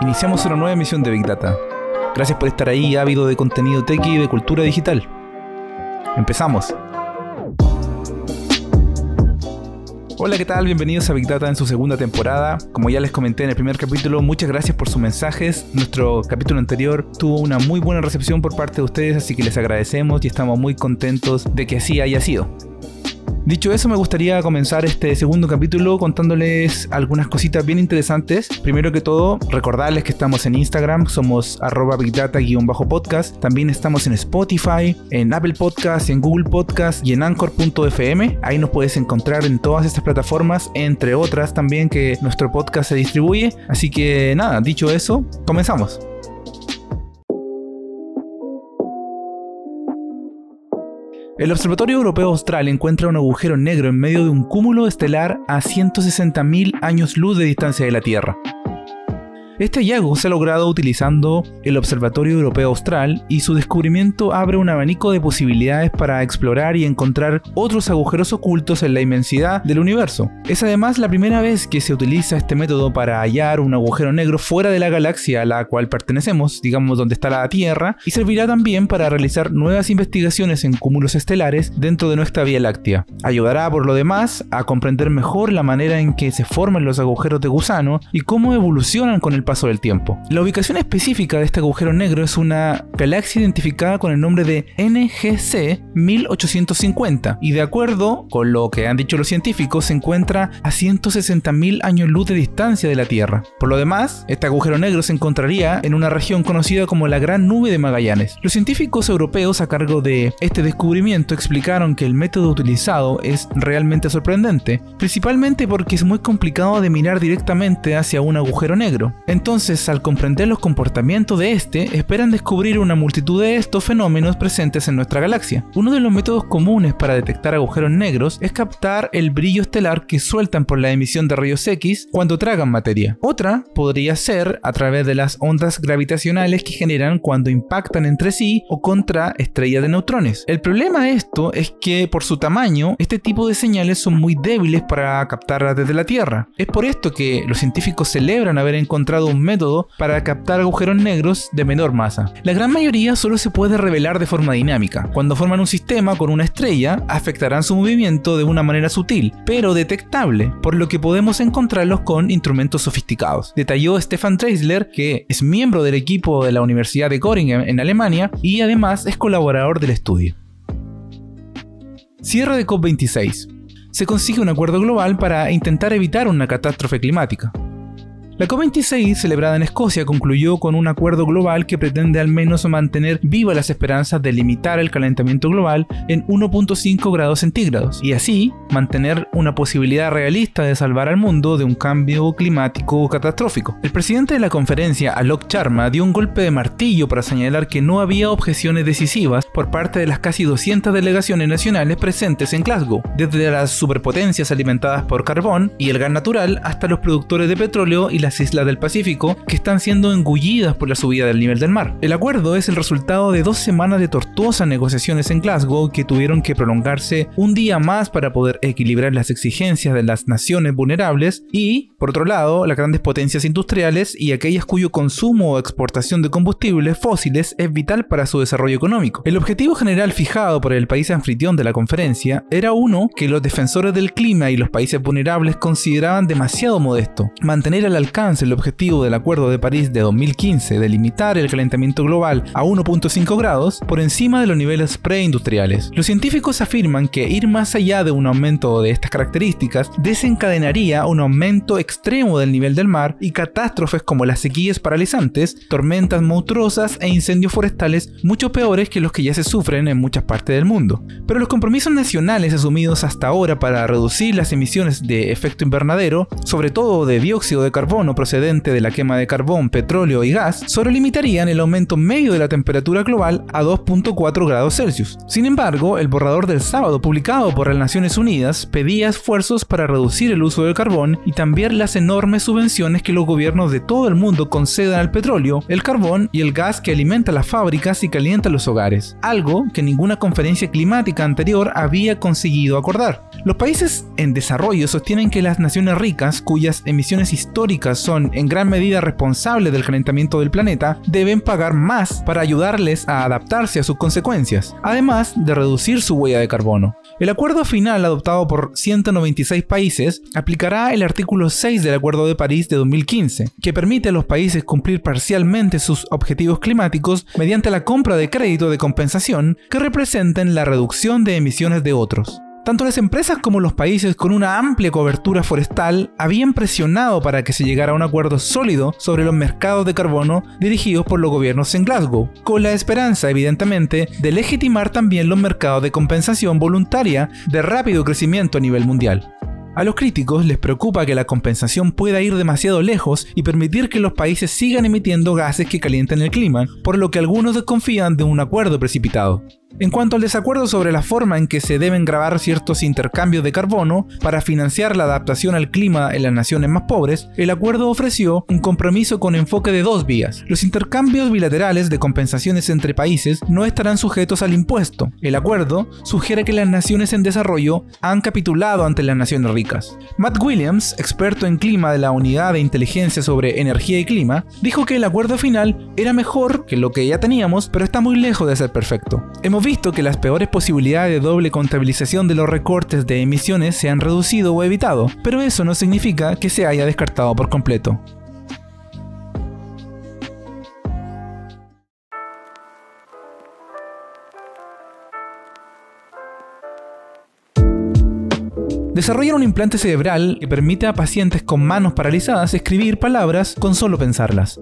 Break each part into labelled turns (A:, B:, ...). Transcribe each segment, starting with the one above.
A: Iniciamos una nueva emisión de Big Data. Gracias por estar ahí ávido de contenido tech y de cultura digital. Empezamos. Hola, ¿qué tal? Bienvenidos a Big Data en su segunda temporada. Como ya les comenté en el primer capítulo, muchas gracias por sus mensajes. Nuestro capítulo anterior tuvo una muy buena recepción por parte de ustedes, así que les agradecemos y estamos muy contentos de que así haya sido. Dicho eso, me gustaría comenzar este segundo capítulo contándoles algunas cositas bien interesantes. Primero que todo, recordarles que estamos en Instagram, somos arroba bigdata-podcast. También estamos en Spotify, en Apple Podcast, en Google Podcast y en Anchor.fm. Ahí nos puedes encontrar en todas estas plataformas, entre otras también que nuestro podcast se distribuye. Así que nada, dicho eso, comenzamos. El Observatorio Europeo Austral encuentra un agujero negro en medio de un cúmulo estelar a 160.000 años luz de distancia de la Tierra. Este hallazgo se ha logrado utilizando el Observatorio Europeo Austral y su descubrimiento abre un abanico de posibilidades para explorar y encontrar otros agujeros ocultos en la inmensidad del universo. Es además la primera vez que se utiliza este método para hallar un agujero negro fuera de la galaxia a la cual pertenecemos, digamos donde está la Tierra, y servirá también para realizar nuevas investigaciones en cúmulos estelares dentro de nuestra Vía Láctea. Ayudará por lo demás a comprender mejor la manera en que se forman los agujeros de gusano y cómo evolucionan con el paso del tiempo. La ubicación específica de este agujero negro es una galaxia identificada con el nombre de NGC 1850 y de acuerdo con lo que han dicho los científicos se encuentra a 160.000 años luz de distancia de la Tierra. Por lo demás, este agujero negro se encontraría en una región conocida como la Gran Nube de Magallanes. Los científicos europeos a cargo de este descubrimiento explicaron que el método utilizado es realmente sorprendente, principalmente porque es muy complicado de mirar directamente hacia un agujero negro. Entonces, al comprender los comportamientos de este, esperan descubrir una multitud de estos fenómenos presentes en nuestra galaxia. Uno de los métodos comunes para detectar agujeros negros es captar el brillo estelar que sueltan por la emisión de rayos X cuando tragan materia. Otra podría ser a través de las ondas gravitacionales que generan cuando impactan entre sí o contra estrellas de neutrones. El problema de esto es que por su tamaño, este tipo de señales son muy débiles para captarlas desde la Tierra. Es por esto que los científicos celebran haber encontrado un método para captar agujeros negros de menor masa. La gran mayoría solo se puede revelar de forma dinámica. Cuando forman un sistema con una estrella, afectarán su movimiento de una manera sutil, pero detectable, por lo que podemos encontrarlos con instrumentos sofisticados. Detalló Stefan Treisler, que es miembro del equipo de la Universidad de Göttingen en Alemania y además es colaborador del estudio. Cierre de COP26. Se consigue un acuerdo global para intentar evitar una catástrofe climática. La COP26, celebrada en Escocia, concluyó con un acuerdo global que pretende al menos mantener vivas las esperanzas de limitar el calentamiento global en 1.5 grados centígrados y así mantener una posibilidad realista de salvar al mundo de un cambio climático catastrófico. El presidente de la conferencia, Alok Sharma, dio un golpe de martillo para señalar que no había objeciones decisivas por parte de las casi 200 delegaciones nacionales presentes en Glasgow, desde las superpotencias alimentadas por carbón y el gas natural hasta los productores de petróleo y las islas del Pacífico que están siendo engullidas por la subida del nivel del mar. El acuerdo es el resultado de dos semanas de tortuosas negociaciones en Glasgow que tuvieron que prolongarse un día más para poder equilibrar las exigencias de las naciones vulnerables y, por otro lado, las grandes potencias industriales y aquellas cuyo consumo o exportación de combustibles fósiles es vital para su desarrollo económico. El objetivo general fijado por el país anfitrión de la conferencia era uno que los defensores del clima y los países vulnerables consideraban demasiado modesto, mantener al alcance el objetivo del Acuerdo de París de 2015 de limitar el calentamiento global a 1.5 grados por encima de los niveles preindustriales. Los científicos afirman que ir más allá de un aumento de estas características desencadenaría un aumento extremo del nivel del mar y catástrofes como las sequías paralizantes, tormentas monstruosas e incendios forestales mucho peores que los que ya se sufren en muchas partes del mundo. Pero los compromisos nacionales asumidos hasta ahora para reducir las emisiones de efecto invernadero, sobre todo de dióxido de carbono, procedente de la quema de carbón, petróleo y gas solo limitarían el aumento medio de la temperatura global a 2.4 grados Celsius. Sin embargo, el borrador del sábado publicado por las Naciones Unidas pedía esfuerzos para reducir el uso del carbón y también las enormes subvenciones que los gobiernos de todo el mundo concedan al petróleo, el carbón y el gas que alimenta las fábricas y calienta los hogares, algo que ninguna conferencia climática anterior había conseguido acordar. Los países en desarrollo sostienen que las naciones ricas, cuyas emisiones históricas son en gran medida responsables del calentamiento del planeta, deben pagar más para ayudarles a adaptarse a sus consecuencias, además de reducir su huella de carbono. El acuerdo final adoptado por 196 países aplicará el artículo 6 del Acuerdo de París de 2015, que permite a los países cumplir parcialmente sus objetivos climáticos mediante la compra de crédito de compensación que representen la reducción de emisiones de otros. Tanto las empresas como los países con una amplia cobertura forestal habían presionado para que se llegara a un acuerdo sólido sobre los mercados de carbono dirigidos por los gobiernos en Glasgow, con la esperanza, evidentemente, de legitimar también los mercados de compensación voluntaria de rápido crecimiento a nivel mundial. A los críticos les preocupa que la compensación pueda ir demasiado lejos y permitir que los países sigan emitiendo gases que calientan el clima, por lo que algunos desconfían de un acuerdo precipitado. En cuanto al desacuerdo sobre la forma en que se deben grabar ciertos intercambios de carbono para financiar la adaptación al clima en las naciones más pobres, el acuerdo ofreció un compromiso con enfoque de dos vías. Los intercambios bilaterales de compensaciones entre países no estarán sujetos al impuesto. El acuerdo sugiere que las naciones en desarrollo han capitulado ante las naciones ricas. Matt Williams, experto en clima de la Unidad de Inteligencia sobre Energía y Clima, dijo que el acuerdo final era mejor que lo que ya teníamos, pero está muy lejos de ser perfecto. Hemos visto que las peores posibilidades de doble contabilización de los recortes de emisiones se han reducido o evitado, pero eso no significa que se haya descartado por completo. Desarrollan un implante cerebral que permite a pacientes con manos paralizadas escribir palabras con solo pensarlas.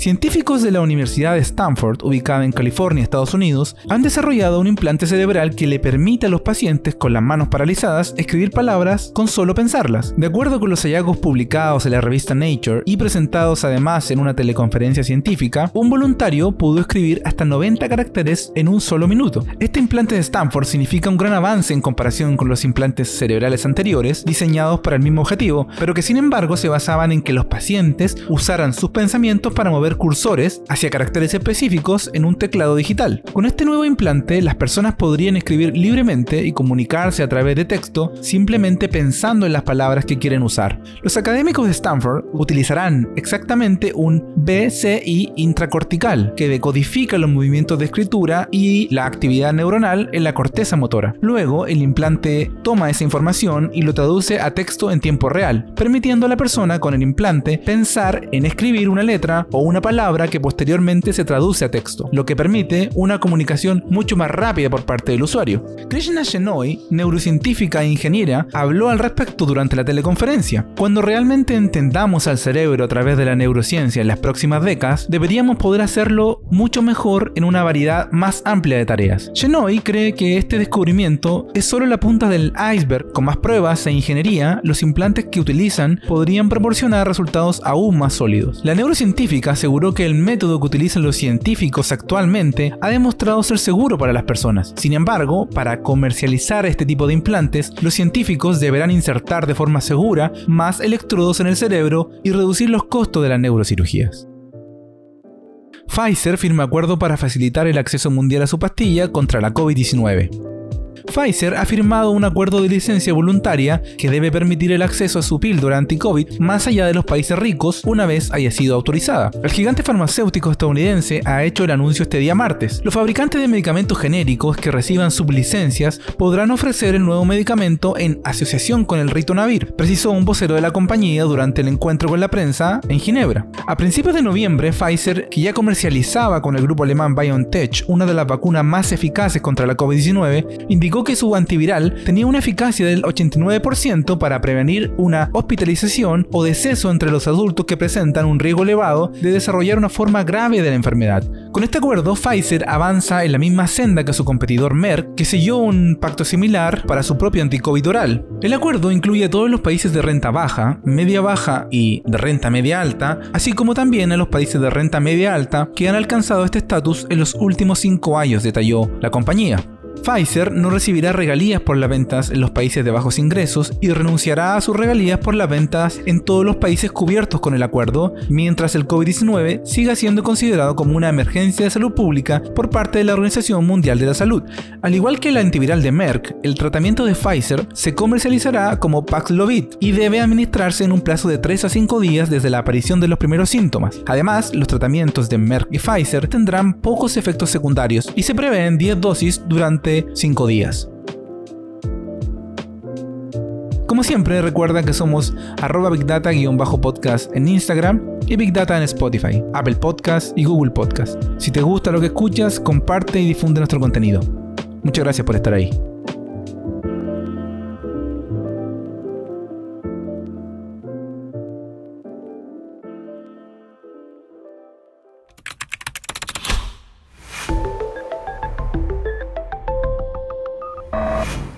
A: Científicos de la Universidad de Stanford, ubicada en California, Estados Unidos, han desarrollado un implante cerebral que le permite a los pacientes con las manos paralizadas escribir palabras con solo pensarlas. De acuerdo con los hallazgos publicados en la revista Nature y presentados además en una teleconferencia científica, un voluntario pudo escribir hasta 90 caracteres en un solo minuto. Este implante de Stanford significa un gran avance en comparación con los implantes cerebrales anteriores diseñados para el mismo objetivo, pero que sin embargo se basaban en que los pacientes usaran sus pensamientos para mover cursores hacia caracteres específicos en un teclado digital. Con este nuevo implante, las personas podrían escribir libremente y comunicarse a través de texto simplemente pensando en las palabras que quieren usar. Los académicos de Stanford utilizarán exactamente un BCI intracortical que decodifica los movimientos de escritura y la actividad neuronal en la corteza motora. Luego, el implante toma esa información y lo traduce a texto en tiempo real, permitiendo a la persona con el implante pensar en escribir una letra o una palabra que posteriormente se traduce a texto, lo que permite una comunicación mucho más rápida por parte del usuario. Krishna Shenoy, neurocientífica e ingeniera, habló al respecto durante la teleconferencia. Cuando realmente entendamos al cerebro a través de la neurociencia en las próximas décadas, deberíamos poder hacerlo mucho mejor en una variedad más amplia de tareas. Shenoy cree que este descubrimiento es solo la punta del iceberg. Con más pruebas e ingeniería, los implantes que utilizan podrían proporcionar resultados aún más sólidos. La neurocientífica se aseguró que el método que utilizan los científicos actualmente ha demostrado ser seguro para las personas. Sin embargo, para comercializar este tipo de implantes, los científicos deberán insertar de forma segura más electrodos en el cerebro y reducir los costos de las neurocirugías. Pfizer firma acuerdo para facilitar el acceso mundial a su pastilla contra la COVID-19. Pfizer ha firmado un acuerdo de licencia voluntaria que debe permitir el acceso a su píldora anti-COVID más allá de los países ricos una vez haya sido autorizada. El gigante farmacéutico estadounidense ha hecho el anuncio este día martes. Los fabricantes de medicamentos genéricos que reciban sublicencias podrán ofrecer el nuevo medicamento en asociación con el ritonavir, precisó un vocero de la compañía durante el encuentro con la prensa en Ginebra. A principios de noviembre, Pfizer, que ya comercializaba con el grupo alemán BioNTech una de las vacunas más eficaces contra la COVID-19, indicó que su antiviral tenía una eficacia del 89% para prevenir una hospitalización o deceso entre los adultos que presentan un riesgo elevado de desarrollar una forma grave de la enfermedad. Con este acuerdo, Pfizer avanza en la misma senda que su competidor Merck, que selló un pacto similar para su propio anticovid oral. El acuerdo incluye a todos los países de renta baja, media baja y de renta media alta, así como también a los países de renta media alta que han alcanzado este estatus en los últimos cinco años, detalló la compañía. Pfizer no recibirá regalías por las ventas en los países de bajos ingresos y renunciará a sus regalías por las ventas en todos los países cubiertos con el acuerdo, mientras el COVID-19 siga siendo considerado como una emergencia de salud pública por parte de la Organización Mundial de la Salud. Al igual que el antiviral de Merck, el tratamiento de Pfizer se comercializará como Paxlovid y debe administrarse en un plazo de 3 a 5 días desde la aparición de los primeros síntomas. Además, los tratamientos de Merck y Pfizer tendrán pocos efectos secundarios y se prevén 10 dosis durante 5 días. Como siempre, recuerda que somos arroba bigdata-podcast en Instagram y Big Data en Spotify, Apple Podcast y Google Podcast. Si te gusta lo que escuchas, comparte y difunde nuestro contenido. Muchas gracias por estar ahí.